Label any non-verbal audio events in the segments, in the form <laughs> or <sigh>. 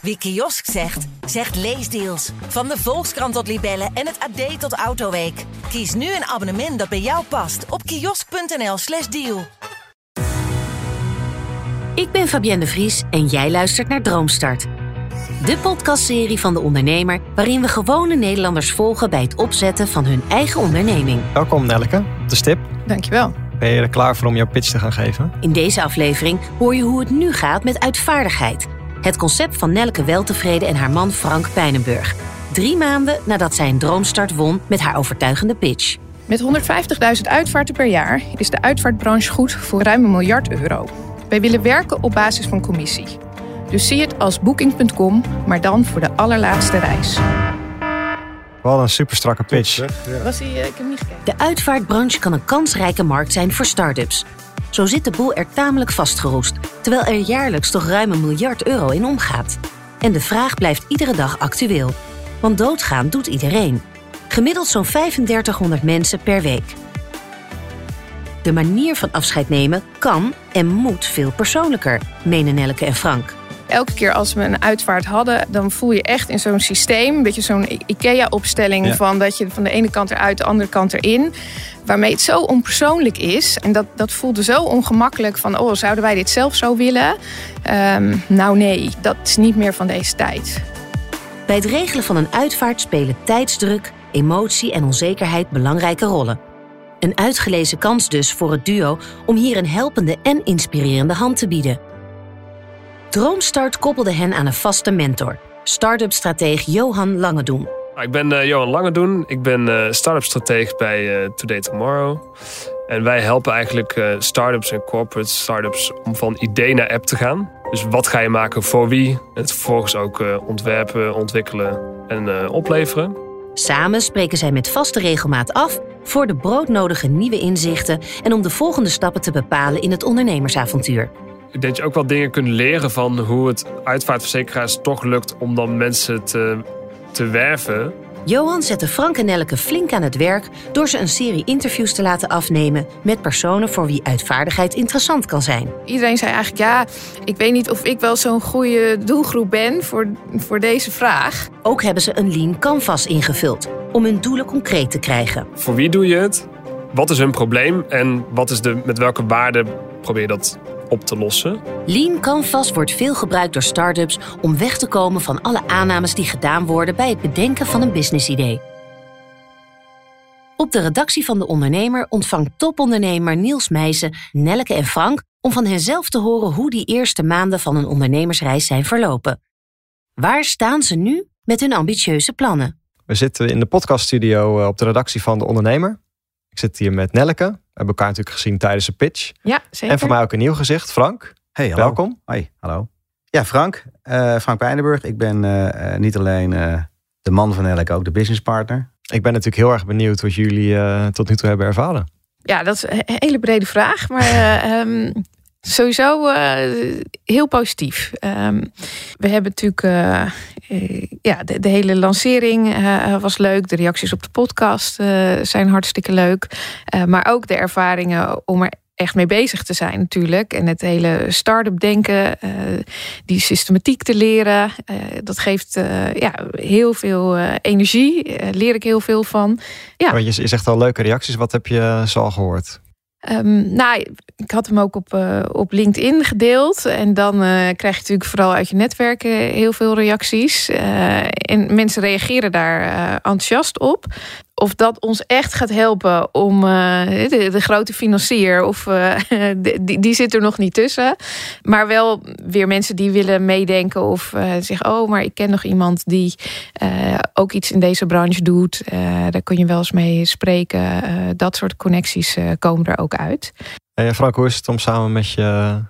Wie kiosk zegt, zegt leesdeals. Van de Volkskrant tot Libellen en het AD tot Autoweek. Kies nu een abonnement dat bij jou past op kiosk.nl/slash deal. Ik ben Fabienne de Vries en jij luistert naar Droomstart. De podcastserie van de ondernemer waarin we gewone Nederlanders volgen bij het opzetten van hun eigen onderneming. Welkom Nelke, op de stip. Dankjewel. Ben je er klaar voor om jouw pitch te gaan geven? In deze aflevering hoor je hoe het nu gaat met uitvaardigheid. Het concept van Nelke Weltevreden en haar man Frank Pijnenburg. Drie maanden nadat zij een droomstart won met haar overtuigende pitch. Met 150.000 uitvaarten per jaar is de uitvaartbranche goed voor ruim een miljard euro. Wij willen werken op basis van commissie. Dus zie het als booking.com, maar dan voor de allerlaatste reis. Wel een super strakke pitch. Was hij, ik heb niet gekeken. De uitvaartbranche kan een kansrijke markt zijn voor start-ups. Zo zit de boel er tamelijk vastgeroest, terwijl er jaarlijks toch ruim een miljard euro in omgaat. En de vraag blijft iedere dag actueel. Want doodgaan doet iedereen. Gemiddeld zo'n 3500 mensen per week. De manier van afscheid nemen kan en moet veel persoonlijker, menen Nelke en Frank. Elke keer als we een uitvaart hadden, dan voel je echt in zo'n systeem, een beetje zo'n IKEA-opstelling Ja. van dat je van de ene kant eruit, de andere kant erin. Waarmee het zo onpersoonlijk is. En dat, dat voelde zo ongemakkelijk van, oh, zouden wij dit zelf zo willen? Ehm, nou nee, dat is niet meer van deze tijd. Bij het regelen van een uitvaart spelen tijdsdruk, emotie en onzekerheid belangrijke rollen. Een uitgelezen kans dus voor het duo om hier een helpende en inspirerende hand te bieden. Droomstart koppelde hen aan een vaste mentor, start-up-strateeg Johan Langedoen. Nou, Ik ben eh, Johan Langedoen. Ik ben eh start-up strateeg bij eh, Today Tomorrow. En wij helpen eigenlijk eh start-ups en corporate start-ups om van idee naar app te gaan. Dus wat ga je maken voor wie? En het vervolgens ook eh, ontwerpen, ontwikkelen en eh, opleveren. Samen spreken zij met vaste regelmaat af voor de broodnodige nieuwe inzichten en om de volgende stappen te bepalen in het ondernemersavontuur. Ik denk dat je ook wel dingen kunt leren van hoe het uitvaartverzekeraars toch lukt om dan mensen te, te werven. Johan zette Frank en Nelke flink aan het werk door ze een serie interviews te laten afnemen met personen voor wie uitvaardigheid interessant kan zijn. Iedereen zei eigenlijk, ja, ik weet niet of ik wel zo'n goede doelgroep ben voor, voor deze vraag. Ook hebben ze een lean canvas ingevuld om hun doelen concreet te krijgen. Voor wie doe je het? Wat is hun probleem? En wat is de, met welke waarde probeer je dat op te lossen? Lean canvas wordt veel gebruikt door start-ups om weg te komen van alle aannames die gedaan worden bij het bedenken van een businessidee. Op de redactie van De Ondernemer ontvangt topondernemer Niels Meijsen, Nelleke en Frank om van hen zelf te horen hoe die eerste maanden van een ondernemersreis zijn verlopen. Waar staan ze nu met hun ambitieuze plannen? We zitten in de podcaststudio eh, op de redactie van De Ondernemer. Ik zit hier met Nelke. We hebben elkaar natuurlijk gezien tijdens de pitch. Ja, zeker. En voor mij ook een nieuw gezicht, Frank. Hey, hallo. Welkom. Hoi, hallo. Ja, Frank. eh, Frank Pijnenburg. Ik ben eh, eh, niet alleen eh, de man van Elk, ook de businesspartner. Ik ben natuurlijk heel erg benieuwd wat jullie eh, tot nu toe hebben ervaren. Ja, dat is een hele brede vraag, maar eh, <laughs> ehm, sowieso eh, heel positief. Ehm, we hebben natuurlijk, eh, eh, ja, de, hele lancering was leuk. De reacties op de podcast zijn hartstikke leuk. Maar ook de ervaringen om er echt mee bezig te zijn natuurlijk. En het hele start-up denken, die systematiek te leren. dat geeft ja, heel veel energie. Leer ik heel veel van. Ja. Je, je zegt al leuke reacties. Wat heb je zo al gehoord? Ehm, nou, ik had hem ook op, eh, op LinkedIn gedeeld. En dan eh, krijg je natuurlijk vooral uit je netwerk eh, heel veel reacties. En mensen reageren daar enthousiast op. Of dat ons echt gaat helpen om eh, de, de grote financier, of eh, <laughs> die, die zit er nog niet tussen. Maar wel weer mensen die willen meedenken of eh, zeggen: Oh, maar ik ken nog iemand die eh, ook iets in deze branche doet. Eh, daar kun je wel eens mee spreken. Eh, dat soort connecties eh, komen er ook uit. Hey, Frank, hoe is het om samen met je,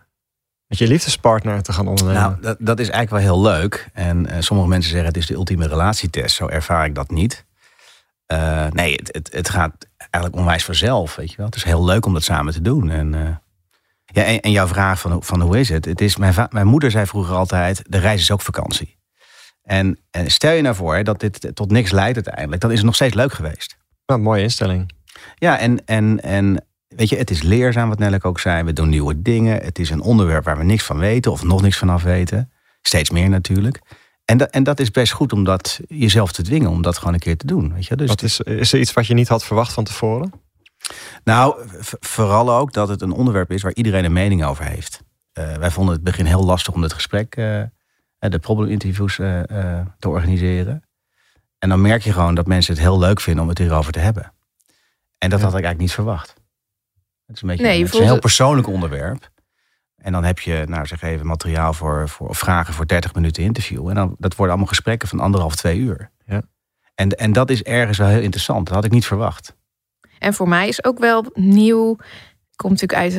met je liefdespartner te gaan ondernemen? Nou, dat, dat is eigenlijk wel heel leuk. En eh, sommige mensen zeggen het is de ultieme relatietest. Zo ervaar ik dat niet. Eh, nee, het, het, het gaat eigenlijk onwijs vanzelf. Weet je wel. Het is heel leuk om dat samen te doen. En, eh, ja, en, en jouw vraag van, van hoe is het? het is, mijn, mijn moeder zei vroeger altijd, de reis is ook vakantie. En, en stel je nou voor hè, dat dit tot niks leidt uiteindelijk. Dan is het nog steeds leuk geweest. Nou, mooie instelling. Ja, en, en, en weet je, het is leerzaam wat Nelleke ook zei. We doen nieuwe dingen. Het is een onderwerp waar we niks van weten of nog niks van af weten. Steeds meer natuurlijk. En, dat en dat is best goed om dat jezelf te dwingen, om dat gewoon een keer te doen. Weet je? Dus Wat is, is er iets wat je niet had verwacht van tevoren? Nou, vooral ook dat het een onderwerp is waar iedereen een mening over heeft. Eh, wij vonden het begin heel lastig om het gesprek, eh, de probleminterviews eh, te organiseren. En dan merk je gewoon dat mensen het heel leuk vinden om het hierover te hebben. En dat Ja. had ik eigenlijk niet verwacht. Het is een beetje Nee, je het is een heel het- persoonlijk onderwerp. En dan heb je, nou zeg even, materiaal voor, voor of vragen voor 30 minuten interview. En dan, dat worden allemaal gesprekken van anderhalf, twee uur. Ja. En, en dat is ergens wel heel interessant. Dat had ik niet verwacht. En voor mij is ook wel nieuw. Ik kom natuurlijk uit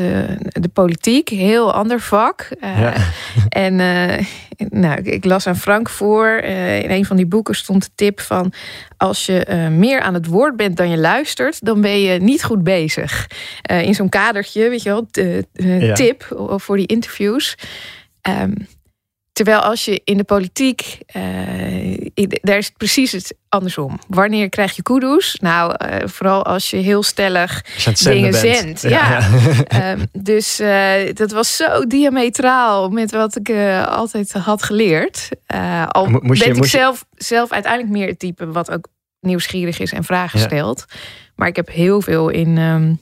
de, de politiek, heel ander vak. Eh, Ja. <laughs> En eh, nou, ik, ik las aan Frank voor. eh, in een van die boeken stond de tip van... als je eh, meer aan het woord bent dan je luistert... dan ben je niet goed bezig. Eh, in zo'n kadertje, weet je wel, de, Ja. tip voor die interviews. Ehm, terwijl als je in de politiek... eh, daar is het precies het andersom. Wanneer krijg je kudos? Nou, eh, vooral als je heel stellig je dingen bent. zendt. Ja. <laughs> <laughs> Ehm, dus eh, dat was zo diametraal met wat ik altijd had geleerd. Al Mo- moest je- ik moest je- zelf, uiteindelijk meer het type wat ook nieuwsgierig is en vragen Ja. stelt. Maar ik heb heel veel in, ehm,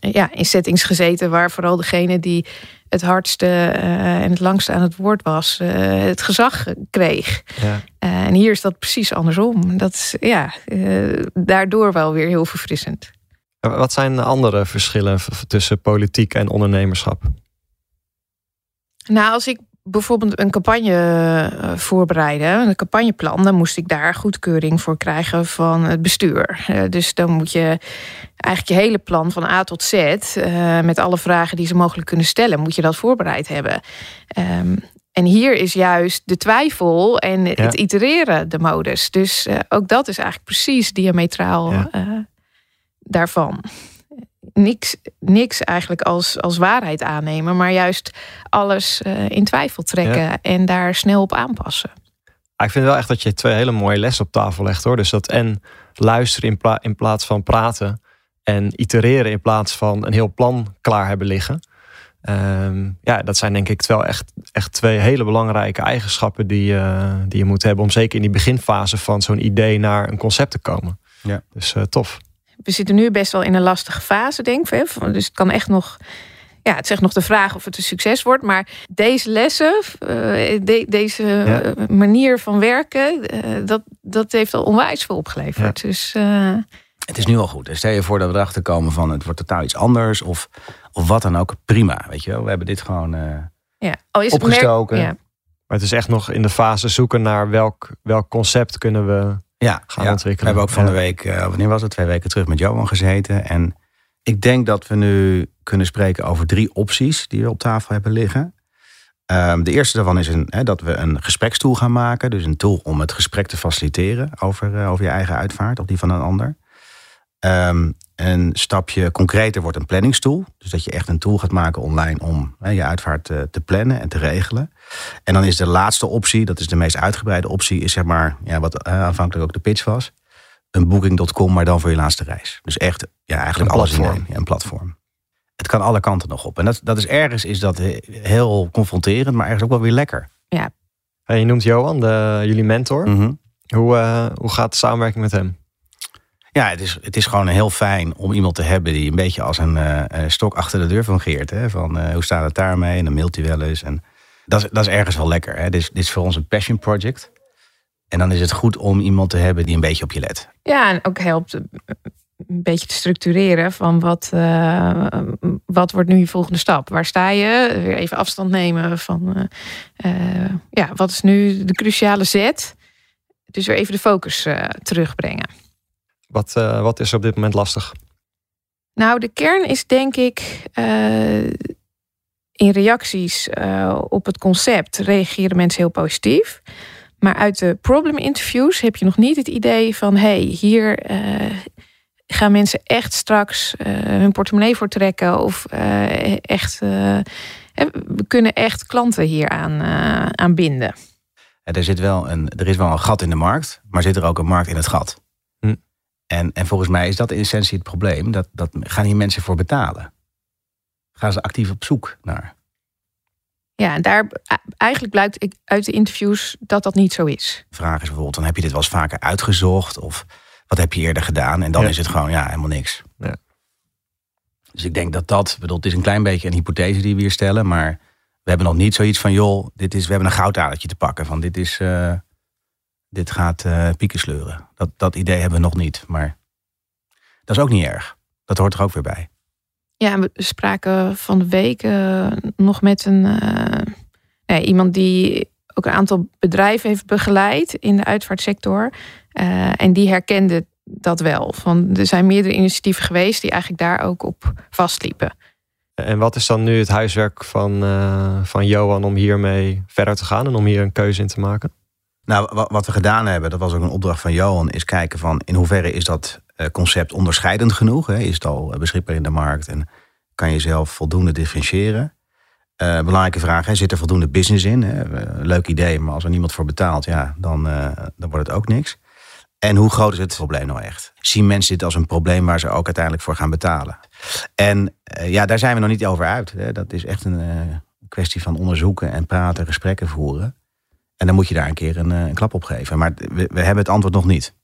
ja, in settings gezeten waar vooral degene die het hardste eh, en het langste aan het woord was, eh, het gezag kreeg. Ja. Eh, en hier is dat precies andersom. Dat is ja, daardoor wel weer heel verfrissend. Wat zijn andere verschillen tussen politiek en ondernemerschap? Nou, als ik bijvoorbeeld een campagne eh, voorbereidde, een campagneplan, dan moest ik daar goedkeuring voor krijgen van het bestuur. Eh, dus dan moet je eigenlijk je hele plan van A tot Z, eh, met alle vragen die ze mogelijk kunnen stellen, moet je dat voorbereid hebben. Ehm, en hier is juist de twijfel en het itereren de modus. Dus ook dat is eigenlijk precies diametraal Ja. daarvan. Niks, niks eigenlijk als, als waarheid aannemen, maar juist alles eh, in twijfel trekken en daar snel op aanpassen. Ah, Ik vind wel echt dat je twee hele mooie lessen op tafel legt hoor. Dus dat en luisteren in, pla- in plaats van praten. En itereren in plaats van een heel plan klaar hebben liggen. Ehm, ja, dat zijn denk ik wel echt, echt twee hele belangrijke eigenschappen die, je die je moet hebben. Om zeker in die beginfase van zo'n idee naar een concept te komen. Ja. Dus eh, tof. We zitten nu best wel in een lastige fase, denk ik. hè. Dus het kan echt nog. Ja, het zegt nog de vraag of het een succes wordt. Maar deze lessen, eh, de- deze Ja. manier van werken, eh, dat, dat heeft al onwijs veel opgeleverd. Dus eh, Het is nu al goed. Stel je voor dat we erachter komen van het wordt totaal iets anders. Of, of wat dan ook. Prima, weet je wel. We hebben dit gewoon... eh, ja, al is het Opgestoken. merk- ja. Maar het is echt nog in de fase zoeken naar welk, welk concept kunnen we ja, gaan ja. ontwikkelen. We hebben ook van Ja. de week, eh, wanneer was het? Twee weken terug met Johan gezeten. En ik denk dat we nu kunnen spreken over drie opties die we op tafel hebben liggen. Ehm, de eerste daarvan is een, hè, dat we een gesprekstoel gaan maken. Dus een tool om het gesprek te faciliteren over, eh, over je eigen uitvaart of die van een ander. Ehm, een stapje concreter wordt een planningstoel. Dus dat je echt een tool gaat maken online om hè, je uitvaart eh, te plannen en te regelen. En dan is de laatste optie, dat is de meest uitgebreide optie, is zeg maar ja, wat eh, aanvankelijk ook de pitch was. Een booking.com, maar dan voor je laatste reis. Dus echt ja, eigenlijk Een alles in één. Ja, een platform. Het kan alle kanten nog op. En dat, dat is ergens is dat he- heel confronterend, maar ergens ook wel weer lekker. En je noemt Johan, de, jullie mentor. Mhm. Hoe, eh, hoe gaat de samenwerking met hem? Ja, het is, het is gewoon heel fijn om iemand te hebben die een beetje als een eh, eh, stok achter de deur fungeert. Hè? Van eh, hoe staat het daarmee? En dan mailt hij wel eens. En dat, dat is ergens wel lekker. Hè? Dit, is, dit is voor ons een passion project. En dan is het goed om iemand te hebben die een beetje op je let. Ja, en ook helpt een beetje te structureren van wat, wat wordt nu je volgende stap? Waar sta je? Weer even afstand nemen van ja, wat is nu de cruciale zet? Dus weer even de focus terugbrengen. Wat, eh, wat is er op dit moment lastig? Nou, de kern is denk ik eh, in reacties eh, op het concept reageren mensen heel positief. Maar uit de problem interviews heb je nog niet het idee van hey, hier eh, gaan mensen echt straks eh, hun portemonnee voor trekken of eh, echt eh, we kunnen echt klanten hier aan, eh, aan binden. Er, zit wel een, er is wel een gat in de markt, maar zit er ook een markt in het gat. En, en volgens mij is dat in essentie het probleem. Dat, dat gaan hier mensen voor betalen. Gaan ze actief op zoek naar. Ja, en daar eigenlijk blijkt ik uit de interviews dat dat niet zo is. De vraag is bijvoorbeeld, dan heb je dit wel eens vaker uitgezocht? Of wat heb je eerder gedaan? En dan Ja. is het gewoon, ja, helemaal niks. Ja. Dus ik denk dat dat, ik bedoel, het is een klein beetje een hypothese die we hier stellen, maar we hebben nog niet zoiets van, joh, dit is, we hebben een goudadertje te pakken. Van dit is, eh, dit gaat eh, pieken sleuren. Dat, dat idee hebben we nog niet, maar dat is ook niet erg. Dat hoort er ook weer bij. Ja, we spraken van de week eh, nog met een eh, nee, iemand die ook een aantal bedrijven heeft begeleid in de uitvaartsector. Eh, en die herkende dat wel. Van, er zijn meerdere initiatieven geweest die eigenlijk daar ook op vastliepen. En wat is dan nu het huiswerk van, eh, van Johan om hiermee verder te gaan en om hier een keuze in te maken? Nou, wa- wat we gedaan hebben, dat was ook een opdracht van Johan, is kijken van in hoeverre is dat eh, concept onderscheidend genoeg? Is het al eh, beschikbaar in de markt en kan je zelf voldoende differentiëren? Eh, belangrijke vraag, zit er voldoende business in? Leuk idee, maar als er niemand voor betaalt, ja, dan, dan wordt het ook niks. En hoe groot is het probleem nou echt? Zien mensen dit als een probleem waar ze ook uiteindelijk voor gaan betalen? En ja, daar zijn we nog niet over uit. Dat is echt een kwestie van onderzoeken en praten, gesprekken voeren. En dan moet je daar een keer een, eh, een klap op geven. Maar we, we hebben het antwoord nog niet.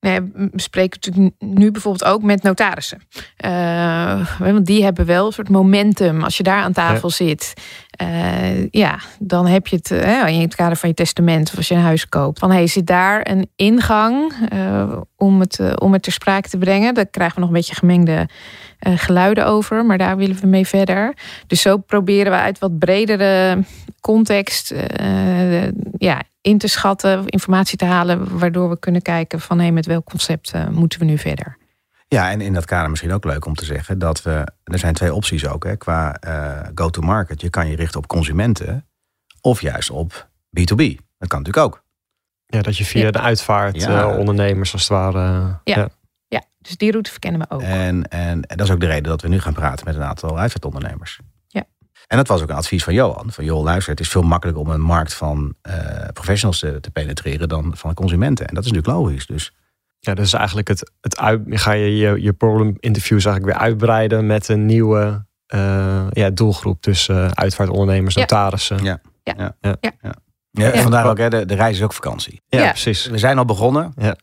Nee, we spreken natuurlijk nu bijvoorbeeld ook met notarissen. Eh, want die hebben wel een soort momentum. Als je daar aan tafel zit, eh, ja, dan heb je het in het kader van je testament of als je een huis koopt. Van hey, zit daar een ingang om, het, om het ter sprake te brengen? Daar krijgen we nog een beetje gemengde eh, geluiden over, maar daar willen we mee verder. Dus zo proberen we uit wat bredere context eh, ja, in te schatten, informatie te halen, waardoor we kunnen kijken van hé, met welk concept eh, moeten we nu verder. Ja, en in dat kader misschien ook leuk om te zeggen dat we. Er zijn twee opties ook hè, qua eh, go-to-market. Je kan je richten op consumenten of juist op B2B. Dat kan natuurlijk ook. Ja, dat je via Ja. de uitvaart Ja. eh, ondernemers als het ware. Ja. Ja, dus die route verkennen we ook. En, en, en dat is ook de reden dat we nu gaan praten met een aantal uitvaartondernemers. Ja. En dat was ook een advies van Johan. Van joh, luister, het is veel makkelijker om een markt van eh, professionals te, te penetreren dan van consumenten. En dat is natuurlijk logisch. Dus Ja, dus eigenlijk het, het uit, ga je je, je problem interviews eigenlijk weer uitbreiden met een nieuwe eh, ja, doelgroep. Dus eh, uitvaartondernemers, Ja. notarissen. Ja. Ja. Ja. ja, Ja. vandaar ook, hè, de, de reis is ook vakantie. Ja. precies. We zijn al begonnen. Ja.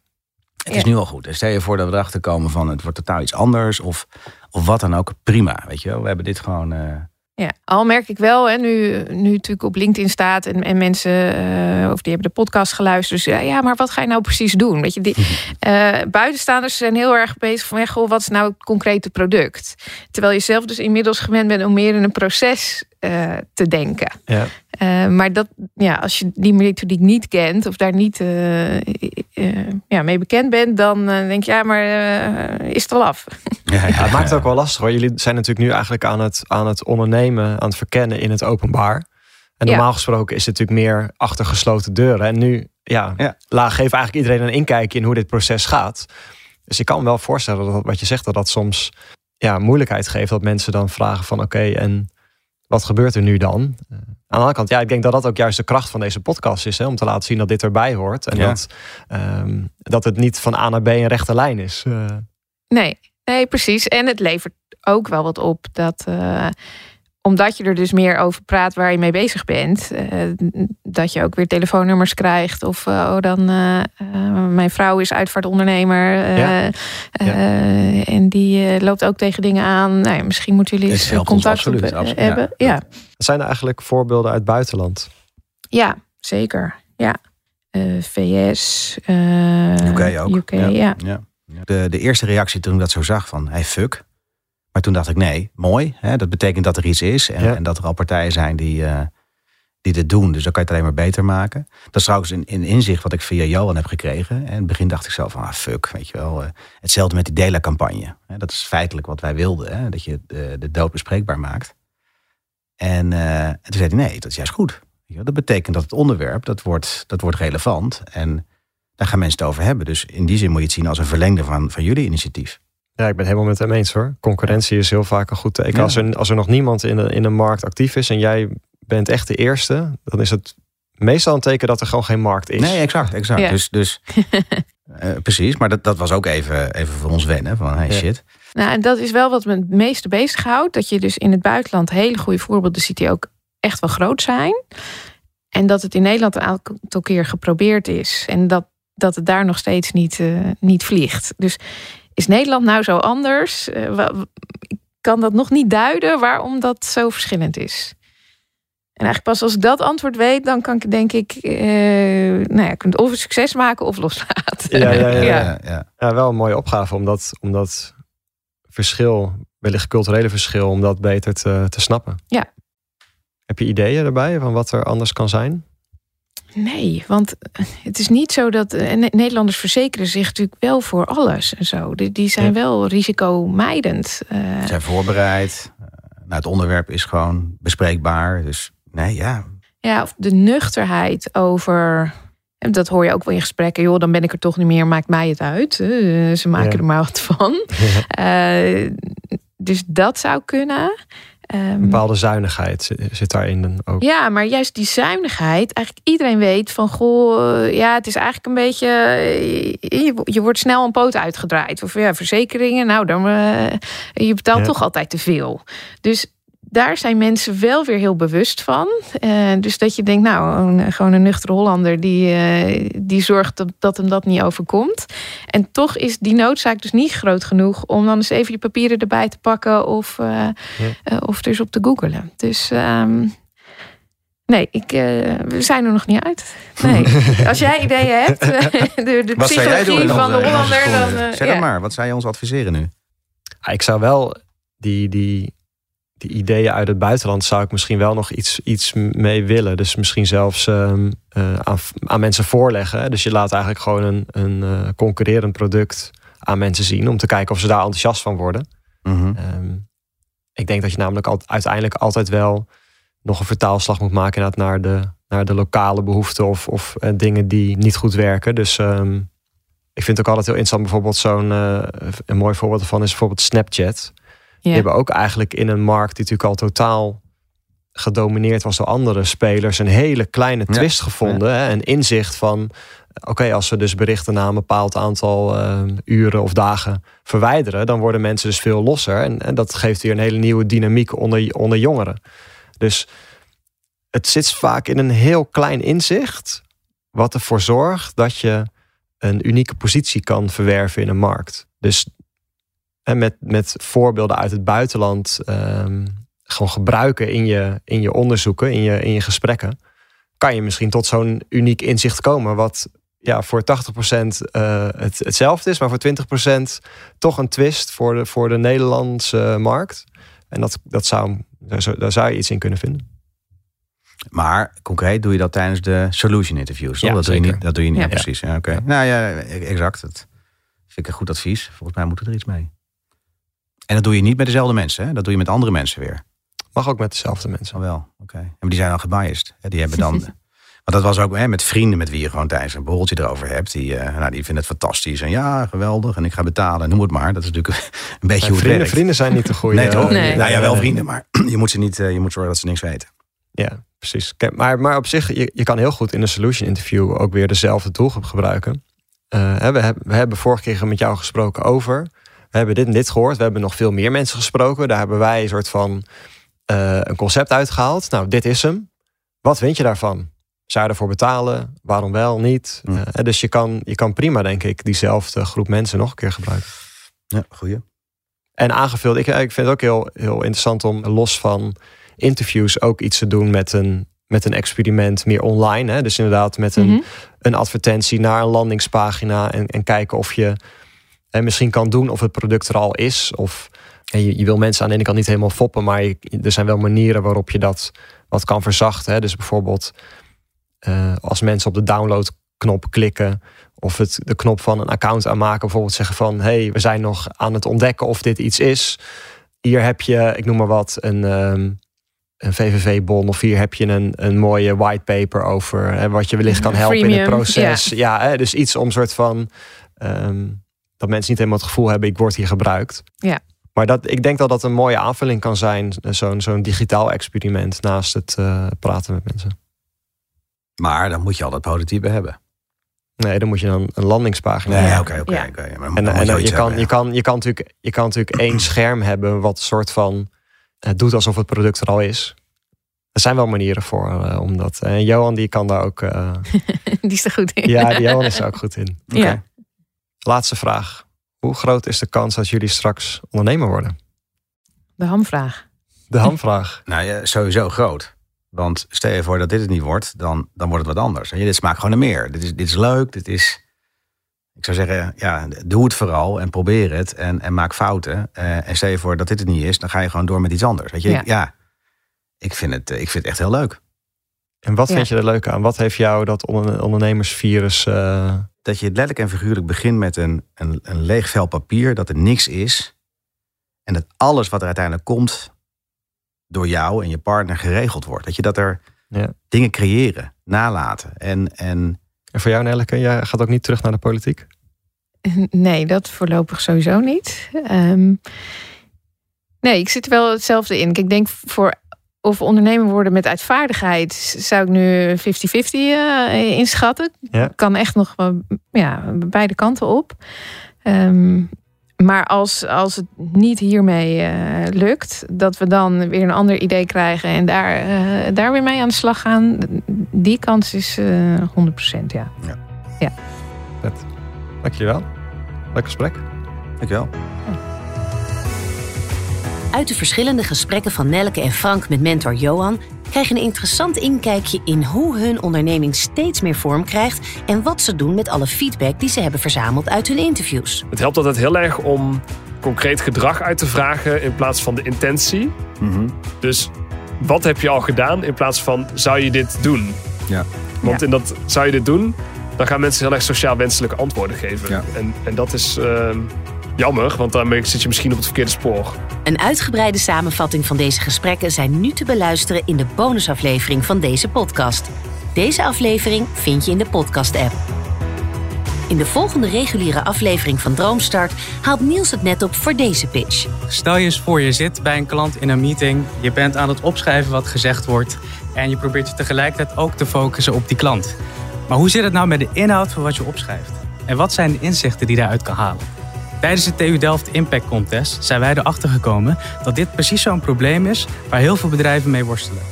Het is nu al goed. En stel je voor dat we erachter komen van het wordt totaal iets anders. Of, of wat dan ook. Prima, weet je wel. We hebben dit gewoon... eh, Ja, al merk ik wel, hè, nu, nu natuurlijk op LinkedIn staat en, en mensen, eh, of die hebben de podcast geluisterd. Dus ja, ja, maar wat ga je nou precies doen? Weet je, die, <laughs> eh, buitenstaanders zijn heel erg bezig van, goh, wat is nou het concrete product? Terwijl je zelf dus inmiddels gewend bent om meer in een proces eh, te denken. Ja. Eh, maar dat, ja, als je die methodiek niet kent of daar niet eh, eh, ja, mee bekend bent, dan denk je, ja, maar is het al af? ja, <laughs> ja, het maakt het ook wel lastig hoor. Jullie zijn natuurlijk nu eigenlijk aan het, aan het ondernemen, aan het verkennen in het openbaar. En Ja. normaal gesproken is het natuurlijk meer achter gesloten deuren. En nu, ja, geef eigenlijk iedereen een inkijkje in hoe dit proces gaat. Dus ik kan me wel voorstellen dat wat je zegt, dat dat soms ja, moeilijkheid geeft. Dat mensen dan vragen van oké, en wat gebeurt er nu dan? Eh, aan de andere kant, ja, ik denk dat dat ook juist de kracht van deze podcast is. Hè, om te laten zien dat dit erbij hoort. En Ja. dat, ehm, dat het niet van A naar B een rechte lijn is. Eh, Nee, nee, precies. En het levert ook wel wat op dat. eh, omdat je er dus meer over praat waar je mee bezig bent, eh, dat je ook weer telefoonnummers krijgt. Of eh, oh, dan eh, mijn vrouw is uitvaartondernemer. eh, Ja. eh, en die eh, loopt ook tegen dingen aan. Nou, ja, misschien moeten jullie eens contact op, absoluut, absoluut, hebben. ja. Ja. zijn er eigenlijk voorbeelden uit het buitenland? Ja, zeker. Ja. Eh, VS, eh, UK ook. UK, ja. Ja. De, de eerste reactie toen ik dat zo zag van, hey fuck. Maar toen dacht ik, nee, mooi. Hè? Dat betekent dat er iets is. En, Ja. en dat er al partijen zijn die, eh, die dit doen. Dus dan kan je het alleen maar beter maken. Dat is trouwens een, een inzicht wat ik via Johan heb gekregen. En in het begin dacht ik zo van, ah fuck, weet je wel. eh, hetzelfde met die Dela-campagne. Dat is feitelijk wat wij wilden. Hè? Dat je de, de dood bespreekbaar maakt. En, eh, en toen zei hij, nee, dat is juist goed. Dat betekent dat het onderwerp, dat wordt, dat wordt relevant. En daar gaan mensen het over hebben. Dus in die zin moet je het zien als een verlengde van, van jullie initiatief. Ja, ik ben helemaal met hem eens hoor. Concurrentie is heel vaak een goed teken. Ja. Als, er, als er nog niemand in de, in de markt actief is en jij bent echt de eerste, dan is het meestal een teken dat er gewoon geen markt is. Nee, exact. exact. Ja. Dus, dus <laughs> eh, precies. Maar dat, dat was ook even, even voor ons wennen. Van hey Ja. shit. Nou, en dat is wel wat me het meeste bezighoudt. Dat je dus in het buitenland hele goede voorbeelden ziet die ook echt wel groot zijn. En dat het in Nederland een aantal keer geprobeerd is. En dat, dat het daar nog steeds niet, uh, niet vliegt. Dus is Nederland nou zo anders? Ik kan dat nog niet duiden waarom dat zo verschillend is. En eigenlijk pas als ik dat antwoord weet, dan kan ik denk ik, uh, nou ja, kunt of een succes maken of loslaten. Ja, ja, <laughs> ja, ja. ja. ja wel een mooie opgave om dat, om dat verschil, wellicht culturele verschil, om dat beter te, te snappen. Ja. Heb je ideeën erbij van wat er anders kan zijn? Nee, want het is niet zo dat. Nederlanders verzekeren zich natuurlijk wel voor alles en zo. Die, die zijn wel risicomijdend. Ze zijn voorbereid. Nou, het onderwerp is gewoon bespreekbaar. Dus nee, ja. Ja, of de nuchterheid over. Dat hoor je ook wel in gesprekken. Joh, dan ben ik er toch niet meer, maakt mij het uit. Ze maken er maar wat van. <laughs> Uh, dus dat zou kunnen. Een bepaalde zuinigheid zit daarin ook. Ja, maar juist die zuinigheid. Eigenlijk iedereen weet van... Goh, ja, het is eigenlijk een beetje... Je, je wordt snel een poot uitgedraaid. Of ja, verzekeringen. Nou, dan... Uh, je betaalt toch altijd te veel. Dus daar zijn mensen wel weer heel bewust van. Uh, dus dat je denkt, nou, een, gewoon een nuchtere Hollander die, uh, die zorgt dat, dat hem dat niet overkomt. En toch is die noodzaak dus niet groot genoeg om dan eens even je papieren erbij te pakken of, uh, ja. of dus op te googelen. Dus um, nee, ik, we zijn er nog niet uit. Nee. <laughs> Als jij ideeën hebt, de, de psychologie van de Hollander, dan. zeg ja. maar, wat zou je ons adviseren nu? Ah, ik zou wel die. die die ideeën uit het buitenland zou ik misschien wel nog iets, iets mee willen. Dus misschien zelfs um, uh, aan, aan, mensen voorleggen. Dus je laat eigenlijk gewoon een, een uh, concurrerend product aan mensen zien om te kijken of ze daar enthousiast van worden. Mm -hmm. um, ik denk dat je namelijk al, uiteindelijk altijd wel nog een vertaalslag moet maken naar de, naar de lokale behoeften of, of uh, dingen die niet goed werken. Dus um, ik vind het ook altijd heel interessant. Bijvoorbeeld zo'n een mooi voorbeeld ervan is bijvoorbeeld Snapchat. Die hebben ook eigenlijk in een markt die natuurlijk al totaal gedomineerd was door andere spelers, een hele kleine twist gevonden. Hè? Een inzicht van, oké, als we dus berichten na een bepaald aantal uh, uren of dagen verwijderen, dan worden mensen dus veel losser. En, en, dat geeft weer een hele nieuwe dynamiek onder, onder jongeren. Dus het zit vaak in een heel klein inzicht, wat ervoor zorgt dat je een unieke positie kan verwerven in een markt. Dus en met, met voorbeelden uit het buitenland um, gewoon gebruiken in je, in je onderzoeken, in je, in je gesprekken, kan je misschien tot zo'n uniek inzicht komen. Wat ja, voor 80% uh, het, hetzelfde is, maar voor 20% toch een twist voor de, voor de Nederlandse markt. En dat, dat zou, daar, zou, daar zou je iets in kunnen vinden. Maar concreet doe je dat tijdens de solution interviews. Ja, dat, doe je niet, dat doe je niet ja. precies. Ja, Oké. Nou ja, exact. Dat vind ik een goed advies. Volgens mij moeten we er iets mee. En dat doe je niet met dezelfde mensen, hè? dat doe je met andere mensen weer. Mag ook met dezelfde mensen. Oh, wel, oké. Okay. Maar die zijn dan gebiased. Die hebben dan. <laughs> Want dat was ook hè, met vrienden met wie je gewoon tijdens een borreltje erover hebt. Die, uh, nou, die vinden het fantastisch. En ja, geweldig. En ik ga betalen. Noem het maar. Dat is natuurlijk een beetje hoe het vrienden, werkt. Vrienden zijn niet te goede. Nee, toch? Nee. Nou ja, wel vrienden. Maar <clears throat> je moet, ze niet, uh, je moet zorgen dat ze niks weten. Ja, precies. Maar, maar op zich, je, je kan heel goed in een solution interview ook weer dezelfde doelgroep gebruiken. Uh, we, hebben, we hebben vorige keer met jou gesproken over we hebben dit en dit gehoord. We hebben nog veel meer mensen gesproken. Daar hebben wij een soort van uh, een concept uitgehaald. Nou, dit is hem. Wat vind je daarvan? Zou je ervoor betalen? Waarom wel niet? Uh, dus je kan, je kan prima, denk ik, diezelfde groep mensen nog een keer gebruiken. Ja, goeie. En aangevuld, ik, ik vind het ook heel, heel interessant om los van interviews ook iets te doen met een, met een experiment meer online. Hè? Dus inderdaad met een, mm -hmm. een advertentie naar een landingspagina en, en kijken of je en misschien kan doen of het product er al is. Of je, je, wil mensen aan de ene kant niet helemaal foppen, maar je, er zijn wel manieren waarop je dat wat kan verzachten. Hè? Dus bijvoorbeeld uh, als mensen op de downloadknop klikken of het, de knop van een account aanmaken, bijvoorbeeld zeggen van hey, we zijn nog aan het ontdekken of dit iets is. Hier heb je, ik noem maar wat, een, um, een VVV-bon of hier heb je een, een mooie whitepaper over hè, wat je wellicht kan helpen in het proces. Ja, ja hè, dus iets om soort van um, dat mensen niet helemaal het gevoel hebben, ik word hier gebruikt. Ja. Maar dat, ik denk dat dat een mooie aanvulling kan zijn, zo'n zo'n digitaal experiment naast het uh, praten met mensen. Maar dan moet je al dat prototype hebben. Nee, dan moet je dan een landingspagina Nee, oké, oké. En, en je, je, kan, je, kan, je, kan natuurlijk, je kan natuurlijk één <clears throat> scherm hebben wat soort van het doet alsof het product er al is. er zijn wel manieren voor uh, om dat. En Johan die kan daar ook. Uh, <laughs> die is er goed in. Ja, die Johan is er ook goed in. Okay. Ja. Laatste vraag. Hoe groot is de kans dat jullie straks ondernemer worden? De hamvraag. De hamvraag. <laughs> nou ja, sowieso groot. Want stel je voor dat dit het niet wordt, dan, dan wordt het wat anders. En dit smaakt gewoon naar meer. Dit is, dit is leuk, dit is... Ik zou zeggen, ja, doe het vooral en probeer het en, en maak fouten. Uh, en stel je voor dat dit het niet is, dan ga je gewoon door met iets anders. Weet je, ja, ja ik, vind het, ik vind het echt heel leuk. En wat vind je er leuk aan? Wat heeft jou dat ondernemersvirus... Uh... Dat je letterlijk en figuurlijk begint met een, een, een leeg vel papier, dat er niks is. En dat alles wat er uiteindelijk komt, door jou en je partner geregeld wordt. Dat je dat er ja. dingen creëren, nalaten. En, en... en voor jou, Nelleke, jij gaat ook niet terug naar de politiek? <laughs> Nee, dat voorlopig sowieso niet. Um, nee, ik zit er wel hetzelfde in. Ik denk voor of ondernemer worden met uitvaardigheid zou ik nu 50-50 uh, inschatten. Ja. Kan echt nog ja, beide kanten op. Um, maar als, als het niet hiermee uh, lukt, dat we dan weer een ander idee krijgen en daar, uh, daar weer mee aan de slag gaan, die kans is uh, 100%. Ja. ja. ja. Vet. Dankjewel. Leuk gesprek. Dankjewel. Uit de verschillende gesprekken van Nelke en Frank met mentor Johan krijg je een interessant inkijkje in hoe hun onderneming steeds meer vorm krijgt en wat ze doen met alle feedback die ze hebben verzameld uit hun interviews. Het helpt altijd heel erg om concreet gedrag uit te vragen in plaats van de intentie. Mm Dus wat heb je al gedaan in plaats van zou je dit doen? Ja. Want in dat zou je dit doen, dan gaan mensen heel erg sociaal wenselijke antwoorden geven. Ja. En, en dat is uh, jammer, want daarmee zit je misschien op het verkeerde spoor. Een uitgebreide samenvatting van deze gesprekken zijn nu te beluisteren in de bonusaflevering van deze podcast. Deze aflevering vind je in de podcast-app. In de volgende reguliere aflevering van Droomstart haalt Niels het net op voor deze pitch. Stel je eens voor, je zit bij een klant in een meeting, je bent aan het opschrijven wat gezegd wordt en je probeert je tegelijkertijd ook te focussen op die klant. Maar hoe zit het nou met de inhoud van wat je opschrijft? En wat zijn de inzichten die daaruit kan halen? Tijdens de TU Delft Impact Contest zijn wij erachter gekomen dat dit precies zo'n probleem is waar heel veel bedrijven mee worstelen.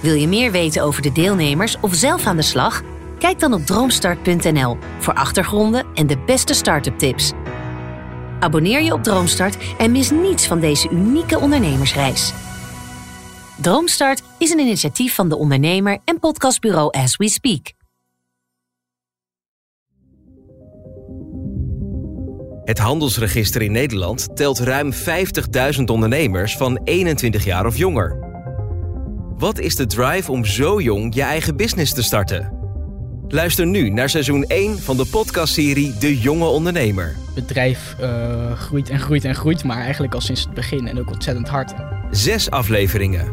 Wil je meer weten over de deelnemers of zelf aan de slag? Kijk dan op droomstart.nl voor achtergronden en de beste start-up tips. Abonneer je op Droomstart en mis niets van deze unieke ondernemersreis. Droomstart is een initiatief van de ondernemer en podcastbureau As We Speak. Het handelsregister in Nederland telt ruim 50.000 ondernemers van 21 jaar of jonger. Wat is de drive om zo jong je eigen business te starten? Luister nu naar seizoen 1 van de podcastserie De Jonge Ondernemer. Het bedrijf uh, groeit en groeit en groeit, maar eigenlijk al sinds het begin en ook ontzettend hard. Zes afleveringen.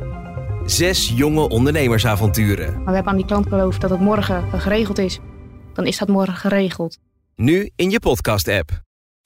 Zes jonge ondernemersavonturen. Maar we hebben aan die klant beloofd dat het morgen geregeld is. Dan is dat morgen geregeld. Nu in je podcast-app.